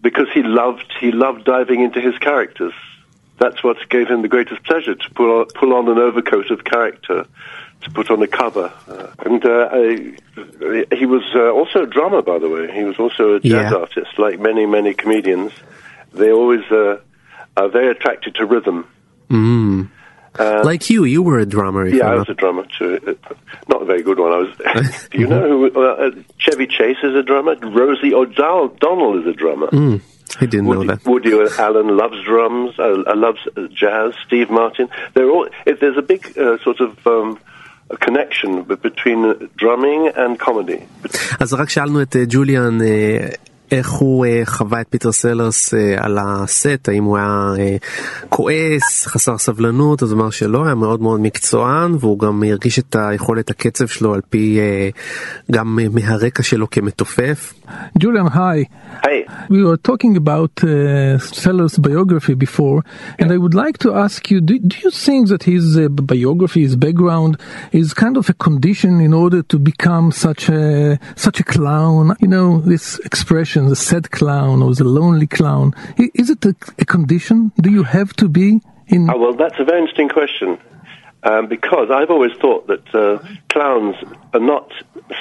because he loved he loved diving into his characters. That's what gave him the greatest pleasure to pull on, pull on an overcoat of character, to put on a cover. Uh, and uh, I, he was uh, also a drummer, by the way. He was also a jazz Yeah. artist, like many many comedians. They always uh, are very attracted to rhythm. Mm. Uh, Like you, you were a drummer. If yeah, I'm I not- was a drummer too. Uh, Not a very good one. I was. do you know who? Uh, uh, Chevy Chase is a drummer. Rosie O'Donnell is a drummer. Mm. I didn't know that. Woody Allen loves drums, uh, uh, loves uh, jazz. Steve Martin. They're all. If there's a big uh, sort of um, a connection b- between uh, drumming and comedy. אז רק שאלנו את אה, ג'וליאן אה, איך הוא אה, חווה את פיטר סלרס אה, על הסט, האם הוא היה אה, כועס, חסר סבלנות, אז הוא אמר שלא, היה מאוד מאוד מקצוען, והוא גם הרגיש את היכולת הקצב שלו על פי אה, גם אה, מהרקע שלו כמתופף. Julian, hi. Hey. We were talking about uh, Sellers' biography before, and I would like to ask you: Do, do you think that his uh, biography, his background, is kind of a condition in order to become such a such a clown? You know, this expression, the sad clown or the lonely clown, is it a, a condition? Do you have to be in? Oh, well, that's a very interesting question. Um, because I've always thought that uh, clowns are not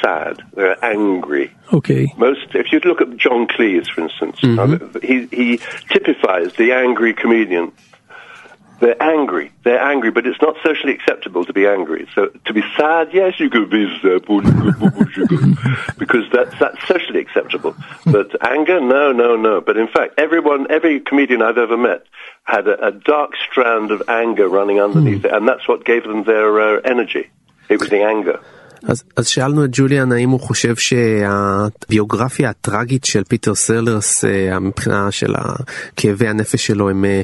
sad; they're angry. Okay. Most, if you look at John Cleese, for instance, uh, he, he typifies the angry comedian. They're angry. They're angry, but it's not socially acceptable to be angry. So to be sad, yes, you could be sad, because that's that's socially acceptable. But anger, no, no, no. But in fact, everyone, every comedian I've ever met had a, a dark strand of anger running underneath it, and that's what gave them their uh, energy. It was the anger. אז, אז שאלנו את ג'וליאן האם הוא חושב שהביוגרפיה הטראגית של פיטר סלרס אה, מבחינה של כאבי הנפש שלו הם אה,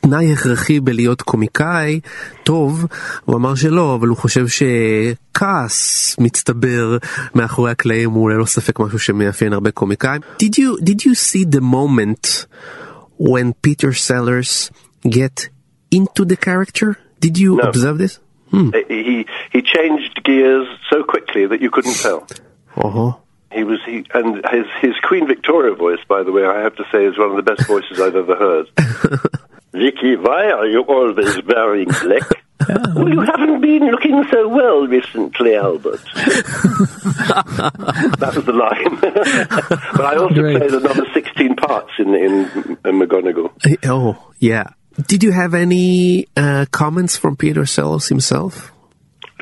תנאי הכרחי בלהיות קומיקאי טוב, הוא אמר שלא, אבל הוא חושב שכעס מצטבר מאחורי הקלעים הוא ללא ספק משהו שמאפיין הרבה קומיקאים. Did you, did you see the moment when Peter Sellers get into the character? Did you No. observe this? He he changed gears so quickly that you couldn't tell. Uh-huh. He was he and his his Queen Victoria voice, by the way, I have to say, is one of the best voices I've ever heard. Vicky, why are you always wearing black? well, you haven't been looking so well recently, Albert. that was the line. but I also Great. played another 16 parts in in, in McGonagall. Oh, yeah. Did you have any uh, comments from Peter Sellers himself?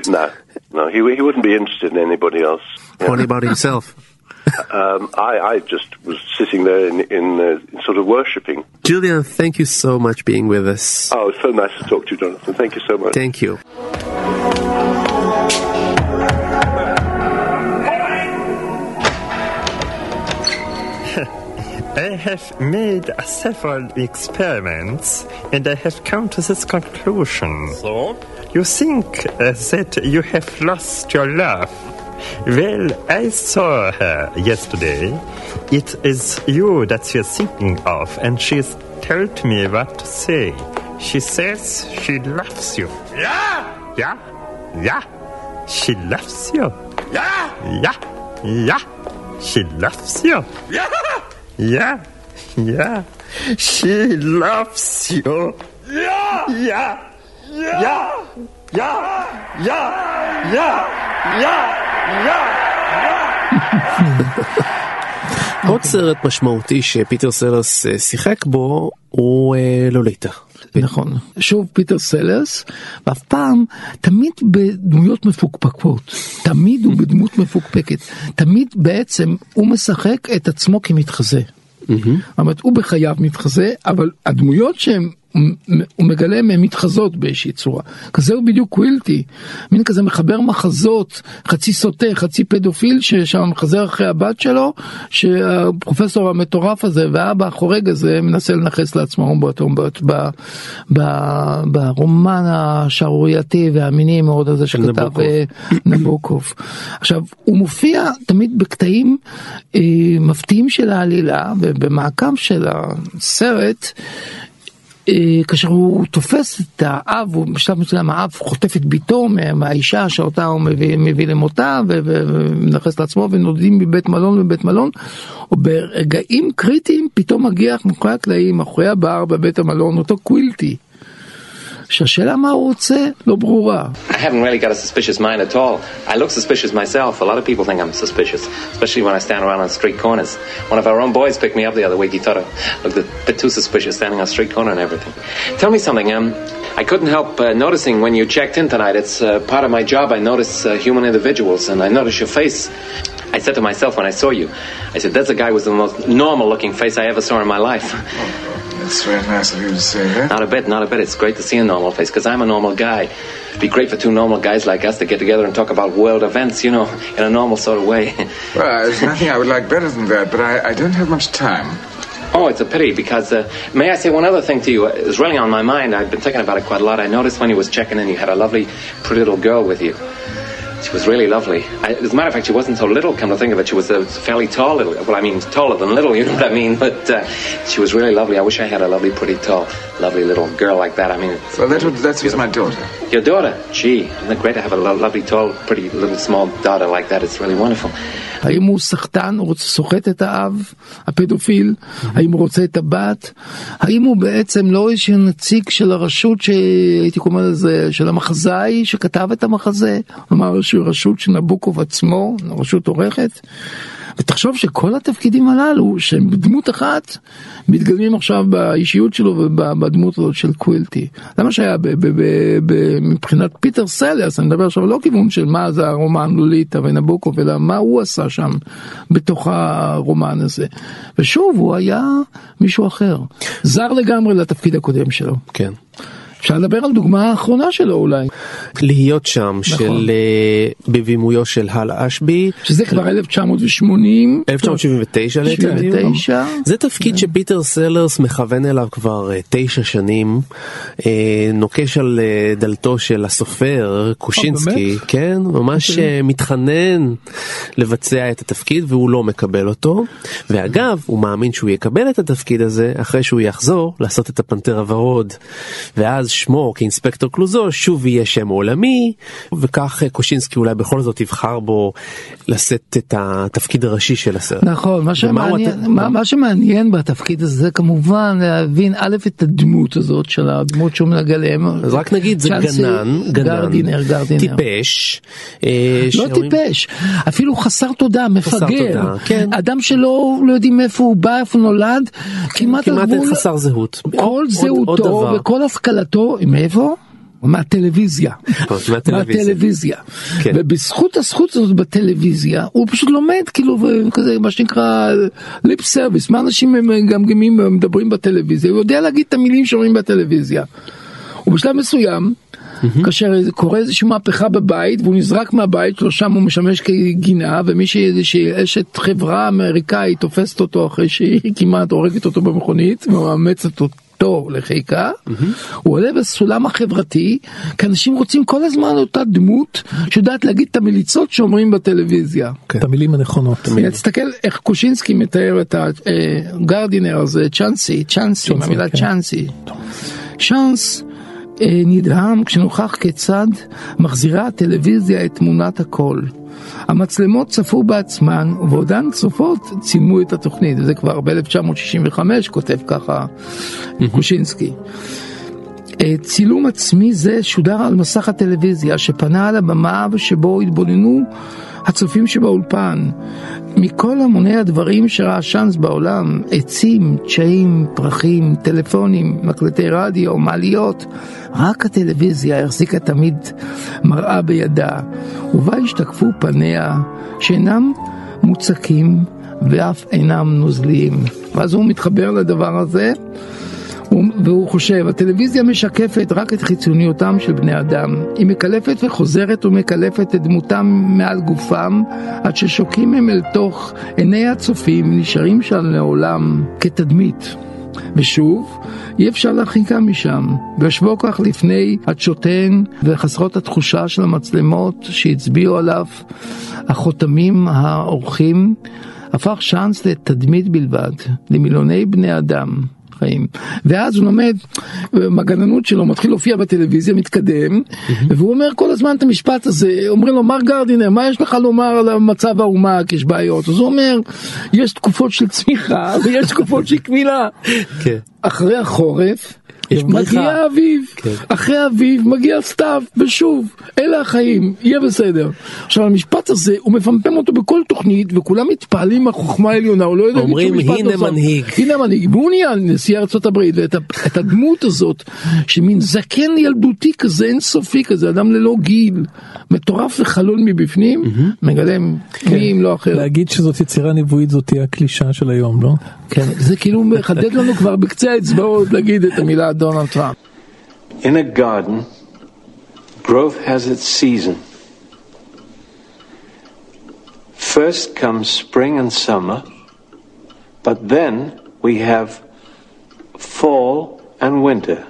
No, no, he he wouldn't be interested in anybody else. Yeah. Only about himself? Um, I I just was sitting there in in, uh, sort of worshipping. Julian, thank you so much being with us. Oh, it's so nice to talk to you, Jonathan. Thank you so much. Thank you. I have made several experiments and I have come to this conclusion. So? You think uh, that you have lost your love. Well, I saw her yesterday. It is you that she is thinking of, and she's told me what to say. She says she loves you. Yeah! Yeah? Yeah! She loves you. Yeah! Yeah! Yeah! She loves you. Yeah! Yeah, yeah. She loves you. Yeah, yeah, yeah, yeah, yeah, yeah, yeah, עוד סרט משמעותי שפיטר סלרס אה, שיחק בו הוא אה, לוליטה. נכון. שוב פיטר סלרס, ואף פעם, תמיד בדמויות מפוקפקות. תמיד הוא בדמות מפוקפקת. תמיד בעצם הוא משחק את עצמו כמתחזה. זאת אומרת, הוא בחייו מתחזה, אבל הדמויות שהם... הוא מגלה מהן מתחזות באיזושהי צורה. כזה הוא בדיוק קווילטי, מין כזה מחבר מחזות, חצי סוטה, חצי פדופיל, ששם מחזר אחרי הבת שלו, שהפרופסור המטורף הזה והאבא החורג הזה מנסה לנכס לעצמו ברומן השערורייתי והמיני מאוד הזה שכתב נבוקוב. אה. עכשיו, הוא מופיע תמיד בקטעים אה, מפתיעים של העלילה ובמעקב של הסרט. אה, כאשר הוא תופס את האב, הוא בשלב מסוים האב חוטף את ביתו מה- מהאישה שאותה הוא מביא, מביא למותה ומנכס לעצמו ונודדים מבית מלון לבית מלון, וברגעים קריטיים פתאום מגיע מאחורי הקלעים, מאחורי הבר בבית המלון, אותו קווילטי. שהשאלה מה הוא רוצה לא ברורה. I haven't really got a suspicious mind at all. I look suspicious myself. A lot of people think I'm suspicious, especially when I stand around on street corners. One of our own boys picked me up the other week. He thought I looked a bit too suspicious standing on a street corner and everything. Tell me something. Um, I couldn't help uh, noticing when you checked in tonight. It's uh, part of my job. I notice uh, human individuals, and I notice your face. I said to myself when I saw you, I said, "That's a guy with the most normal-looking face I ever saw in my life." That's very nice of you to say that. Not a bit, not a bit. It's great to see a normal face because I'm a normal guy. It'd be great for two normal guys like us to get together and talk about world events, you know, in a normal sort of way. Well, there's nothing I would like better than that, but I, I don't have much time. Oh, it's a pity because, uh, may I say one other thing to you? It was really on my mind. I've been thinking about it quite a lot. I noticed when you was checking in, you had a lovely, pretty little girl with you. She was really lovely. I, as a matter of fact, she wasn't so little, come to think of it. She was a fairly tall little, well, I mean, taller than little, you know what I mean? But uh, she was really lovely. I wish I had a lovely, pretty, tall, lovely little girl like that. I mean, Well, that was, that was my daughter. your daughter, gee, isn't it great to have a lo- lovely, tall, pretty, little, small daughter like that? It's really wonderful. האם הוא סחטן, הוא סוחט את האב, הפדופיל, האם הוא רוצה את הבת, האם הוא בעצם לא איזשהו נציג של הרשות שהייתי קורא לזה, של המחזאי שכתב את המחזה, כלומר איזושהי רשות של נבוקוב עצמו, רשות עורכת. ותחשוב שכל התפקידים הללו שהם בדמות אחת מתגלמים עכשיו באישיות שלו ובדמות הזאת של קווילטי. זה מה שהיה מבחינת פיטר סלרס, אני מדבר עכשיו לא כיוון של מה זה הרומן לוליטה ונבוקוב, אלא מה הוא עשה שם בתוך הרומן הזה. ושוב, הוא היה מישהו אחר, זר לגמרי לתפקיד הקודם שלו. כן. אפשר לדבר על דוגמה האחרונה שלו אולי. להיות שם נכון. של אה, בבימויו של הל אשבי. שזה כבר 1980. 1979 ליתר דיוק. 79. זה תפקיד שפיטר סלרס מכוון אליו כבר אה, תשע שנים, אה, נוקש על דלתו של הסופר קושינסקי, באמת? כן, ממש אוקיי. אה, מתחנן לבצע את התפקיד והוא לא מקבל אותו, ואגב הוא מאמין שהוא יקבל את התפקיד הזה אחרי שהוא יחזור לעשות את הפנתר הוורוד, ואז שמו כאינספקטור קלוזו שוב יהיה שם עולמי, וכך קושינסקי אולי בכל זאת יבחר בו לשאת את התפקיד הראשי של הסרט. נכון, מה שמעניין, הת- מה, מה שמעניין בתפקיד הזה זה כמובן להבין א' את הדמות הזאת של הדמות שהוא מגלם. אז רק נגיד זה גנן, גנן, גרדינר, גרדינר. טיפש, אה, לא שאומרים- טיפש, אפילו חסר תודה, חסר מפגר, תודה, כן. אדם שלא לא יודעים מאיפה הוא בא, איפה הוא נולד, כמעט כמעט הגבול- חסר זהות. כל זהותו. וכל השכלתו, מאיפה? מהטלוויזיה. מהטלוויזיה. מהטלוויזיה. כן. ובזכות הזכות הזאת בטלוויזיה, הוא פשוט לומד כאילו כזה מה שנקרא ליפ סרוויס, מה אנשים מגמגמים ומדברים בטלוויזיה, הוא יודע להגיד את המילים שאומרים בטלוויזיה. ובשלב מסוים, כאשר קורה איזושהי מהפכה בבית והוא נזרק מהבית שלו שם הוא משמש כגינה ומי שאיזושהי אשת חברה אמריקאית תופסת אותו אחרי שהיא כמעט הורגת אותו במכונית ומאמצת אותו לחיקה, הוא עולה בסולם החברתי כי אנשים רוצים כל הזמן אותה דמות שיודעת להגיד את המליצות שאומרים בטלוויזיה. את המילים הנכונות. תסתכל איך קושינסקי מתאר את הגרדינר הזה, צ'אנסי, צ'אנסי, צ'אנסי, המילה כן. צ'אנסי. צ'אנס אה, נדהם כשנוכח כיצד מחזירה הטלוויזיה את תמונת הכל. המצלמות צפו בעצמן ובעודן צופות צילמו את התוכנית, וזה כבר ב-1965 כותב ככה קושינסקי. אה, צילום עצמי זה שודר על מסך הטלוויזיה שפנה על הבמה ושבו התבוננו הצופים שבאולפן. מכל המוני הדברים שראה שאנס בעולם, עצים, צ'אים, פרחים, טלפונים, מקלטי רדיו, מעליות, רק הטלוויזיה החזיקה תמיד מראה בידה, ובה השתקפו פניה שאינם מוצקים ואף אינם נוזליים. ואז הוא מתחבר לדבר הזה. הוא- והוא חושב, הטלוויזיה משקפת רק את חיצוניותם של בני אדם. היא מקלפת וחוזרת ומקלפת את דמותם מעל גופם, עד ששוקים הם אל תוך עיני הצופים, נשארים שם לעולם כתדמית. ושוב, אי אפשר להרחיקה משם. ביושבו כך לפני הצ'וטן וחסרות התחושה של המצלמות שהצביעו עליו החותמים האורחים, הפך צ'אנס לתדמית בלבד, למיליוני בני אדם. חיים. ואז הוא לומד, מהגננות שלו מתחיל להופיע בטלוויזיה, מתקדם, והוא אומר כל הזמן את המשפט הזה, אומרים לו, מר גרדינר, מה יש לך לומר על מצב האומה, כי יש בעיות? אז הוא אומר, יש תקופות של צמיחה ויש תקופות של קמילה. כן. אחרי החורף יש בריחה. מגיע האביב, אחרי האביב מגיע סתיו, ושוב, אלה החיים, יהיה בסדר. עכשיו המשפט הזה, הוא מפמפם אותו בכל תוכנית, וכולם מתפעלים מהחוכמה העליונה, הוא לא יודע אומרים, שום משפט "הנה. מנהיג." הנה המנהיג, והוא נהיה נשיא הברית, ואת הדמות הזאת, שמין זקן ילדותי כזה, אינסופי כזה, אדם ללא גיל, מטורף וחלול מבפנים, מגלם מי אם לא אחר. להגיד שזאת יצירה נבואית זאת תהיה הקלישה של היום, לא? כן, זה כאילו מחדד לנו כבר בקצה האצבעות להגיד את המילה about Donald Trump. In a garden, growth has its season. First comes spring and summer, but then we have fall and winter.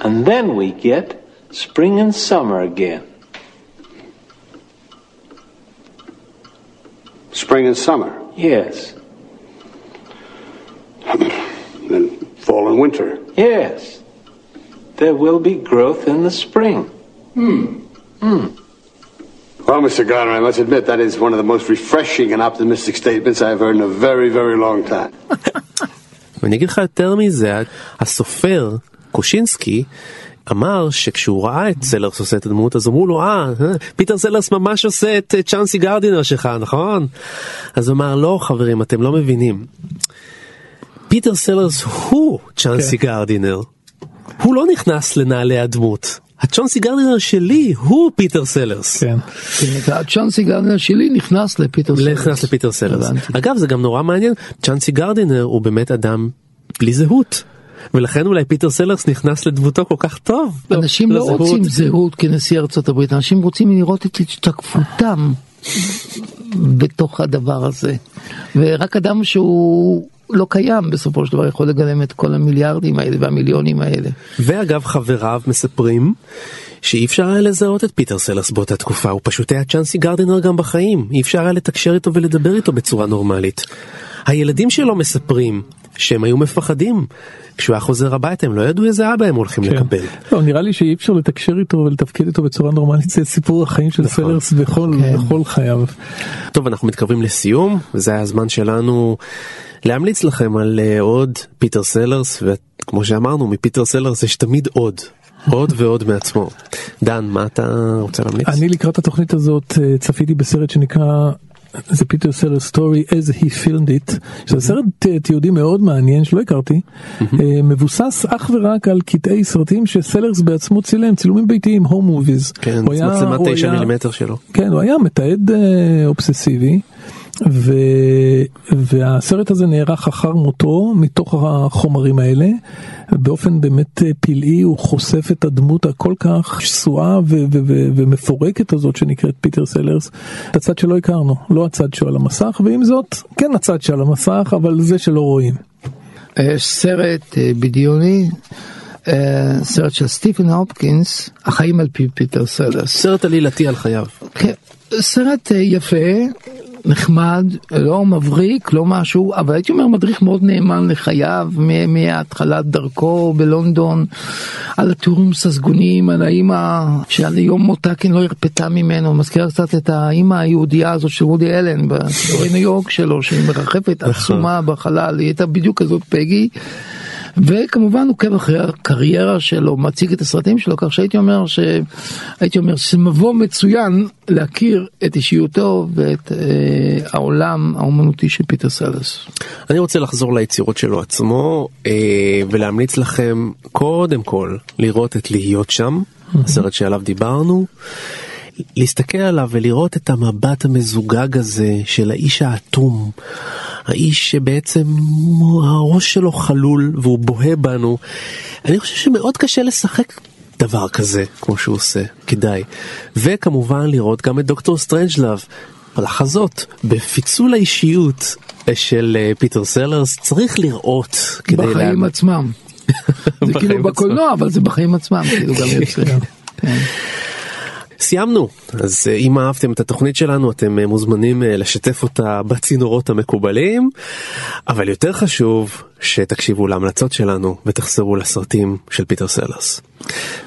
And then we get spring and summer again. Spring and summer? Yes. then fall and winter. Yes. There will be growth in the spring. Well, Mr. Gardiner, I must admit that is one of the most refreshing and optimistic statements I've heard in a very, very long time. ואני אגיד לך יותר מזה, הסופר קוז'ינסקי אמר שכשהוא ראה את סלרס עושה את הדמות אז אמרו לו אה פיטר סלרס ממש עושה את אה, צ'אנסי גרדינר שלך נכון? אז הוא אמר לא חברים אתם לא מבינים. פיטר סלרס הוא צ'אנסי גרדינר. הוא לא נכנס לנעלי הדמות. הצ'אנסי גרדינר שלי הוא פיטר סלרס. כן. הצ'אנסי גרדנר שלי נכנס לפיטר סלרס. נכנס לפיטר סלרס. הבנתי. אגב זה גם נורא מעניין, צ'אנסי גרדינר הוא באמת אדם בלי זהות. ולכן אולי פיטר סלרס נכנס לדמותו כל כך טוב. אנשים לא לזהות. רוצים זהות כנשיא ארצות הברית, אנשים רוצים לראות את השתקפותם בתוך הדבר הזה. ורק אדם שהוא לא קיים בסופו של דבר יכול לגלם את כל המיליארדים האלה והמיליונים האלה. ואגב חבריו מספרים שאי אפשר היה לזהות את פיטר סלרס באותה תקופה, הוא פשוט היה צ'אנסי גרדינר גם בחיים, אי אפשר היה לתקשר איתו ולדבר איתו בצורה נורמלית. הילדים שלו מספרים שהם היו מפחדים. כשהוא היה חוזר הביתה הם לא ידעו איזה אבא הם הולכים לקבל. לא, נראה לי שאי אפשר לתקשר איתו ולתפקד איתו בצורה נורמלית, זה סיפור החיים של סלרס בכל בכל חייו. טוב אנחנו מתקרבים לסיום וזה היה הזמן שלנו להמליץ לכם על אה, עוד פיטר סלרס וכמו שאמרנו מפיטר סלרס יש תמיד עוד. עוד ועוד מעצמו. דן מה אתה רוצה להמליץ? אני לקראת התוכנית הזאת אה, צפיתי בסרט שנקרא The Peter Sellers Story as he filmed it שזה סרט אה, תיעודי מאוד מעניין שלא הכרתי אה, מבוסס אך ורק על קטעי סרטים שסלרס בעצמו צילם צילומים ביתיים home movies. כן, מצלמה 9 מילימטר שלו. כן הוא היה מתעד אובססיבי. ו... והסרט הזה נערך אחר מותו מתוך החומרים האלה באופן באמת אה, פלאי הוא חושף את הדמות הכל כך שסועה ו- ו- ו- ומפורקת הזאת שנקראת פיטר סלרס, את הצד שלא הכרנו, לא הצד שעל המסך ועם זאת כן הצד שעל המסך אבל זה שלא רואים. יש סרט אה, בדיוני, אה, סרט של סטיפן הופקינס, החיים על פי פיטר סלרס. סרט עלילתי על חייו. כן, סרט אה, יפה, נחמד, לא מבריק, לא משהו, אבל הייתי אומר מדריך מאוד נאמן לחייו, מהתחלת דרכו בלונדון, על התיאורים הססגוניים, על האימא שעד יום מותה כן לא הרפתה ממנו, מזכירה קצת את האימא היהודייה הזאת של וודי אלן בניו יורק שלו, שהיא מרחפת עצומה בחלל, היא הייתה בדיוק כזאת פגי. וכמובן עוקב אחרי הקריירה שלו, מציג את הסרטים שלו, כך שהייתי אומר ש... הייתי אומר שזה מבוא מצוין להכיר את אישיותו ואת אה, העולם האומנותי של פיטר סלס. אני רוצה לחזור ליצירות שלו עצמו אה, ולהמליץ לכם קודם כל לראות את להיות שם, הסרט שעליו דיברנו. להסתכל עליו ולראות את המבט המזוגג הזה של האיש האטום, האיש שבעצם הראש שלו חלול והוא בוהה בנו. אני חושב שמאוד קשה לשחק דבר כזה כמו שהוא עושה, כדאי. וכמובן לראות גם את דוקטור סטרנג'לאב, לחזות בפיצול האישיות של אה, פיטר סלרס, צריך לראות כדי בחיים להאמין. עצמם. זה כאילו בקולנוע, אבל זה בחיים עצמם, כאילו גם יוצא. סיימנו אז אה, אם אהבתם את התוכנית שלנו אתם אה, מוזמנים אה, לשתף אותה בצינורות המקובלים אבל יותר חשוב שתקשיבו להמלצות שלנו ותחזרו לסרטים של פיטר סלרס.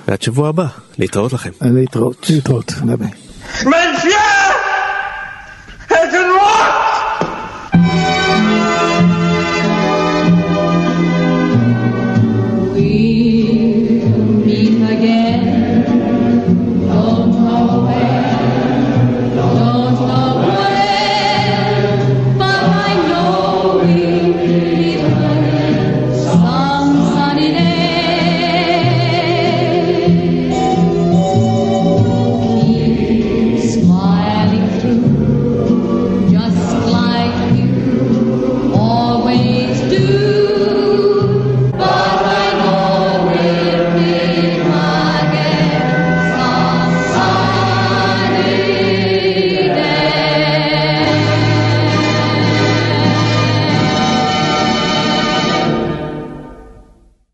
ועד שבוע הבא להתראות לכם. להתראות. להתראות. ביי ביי.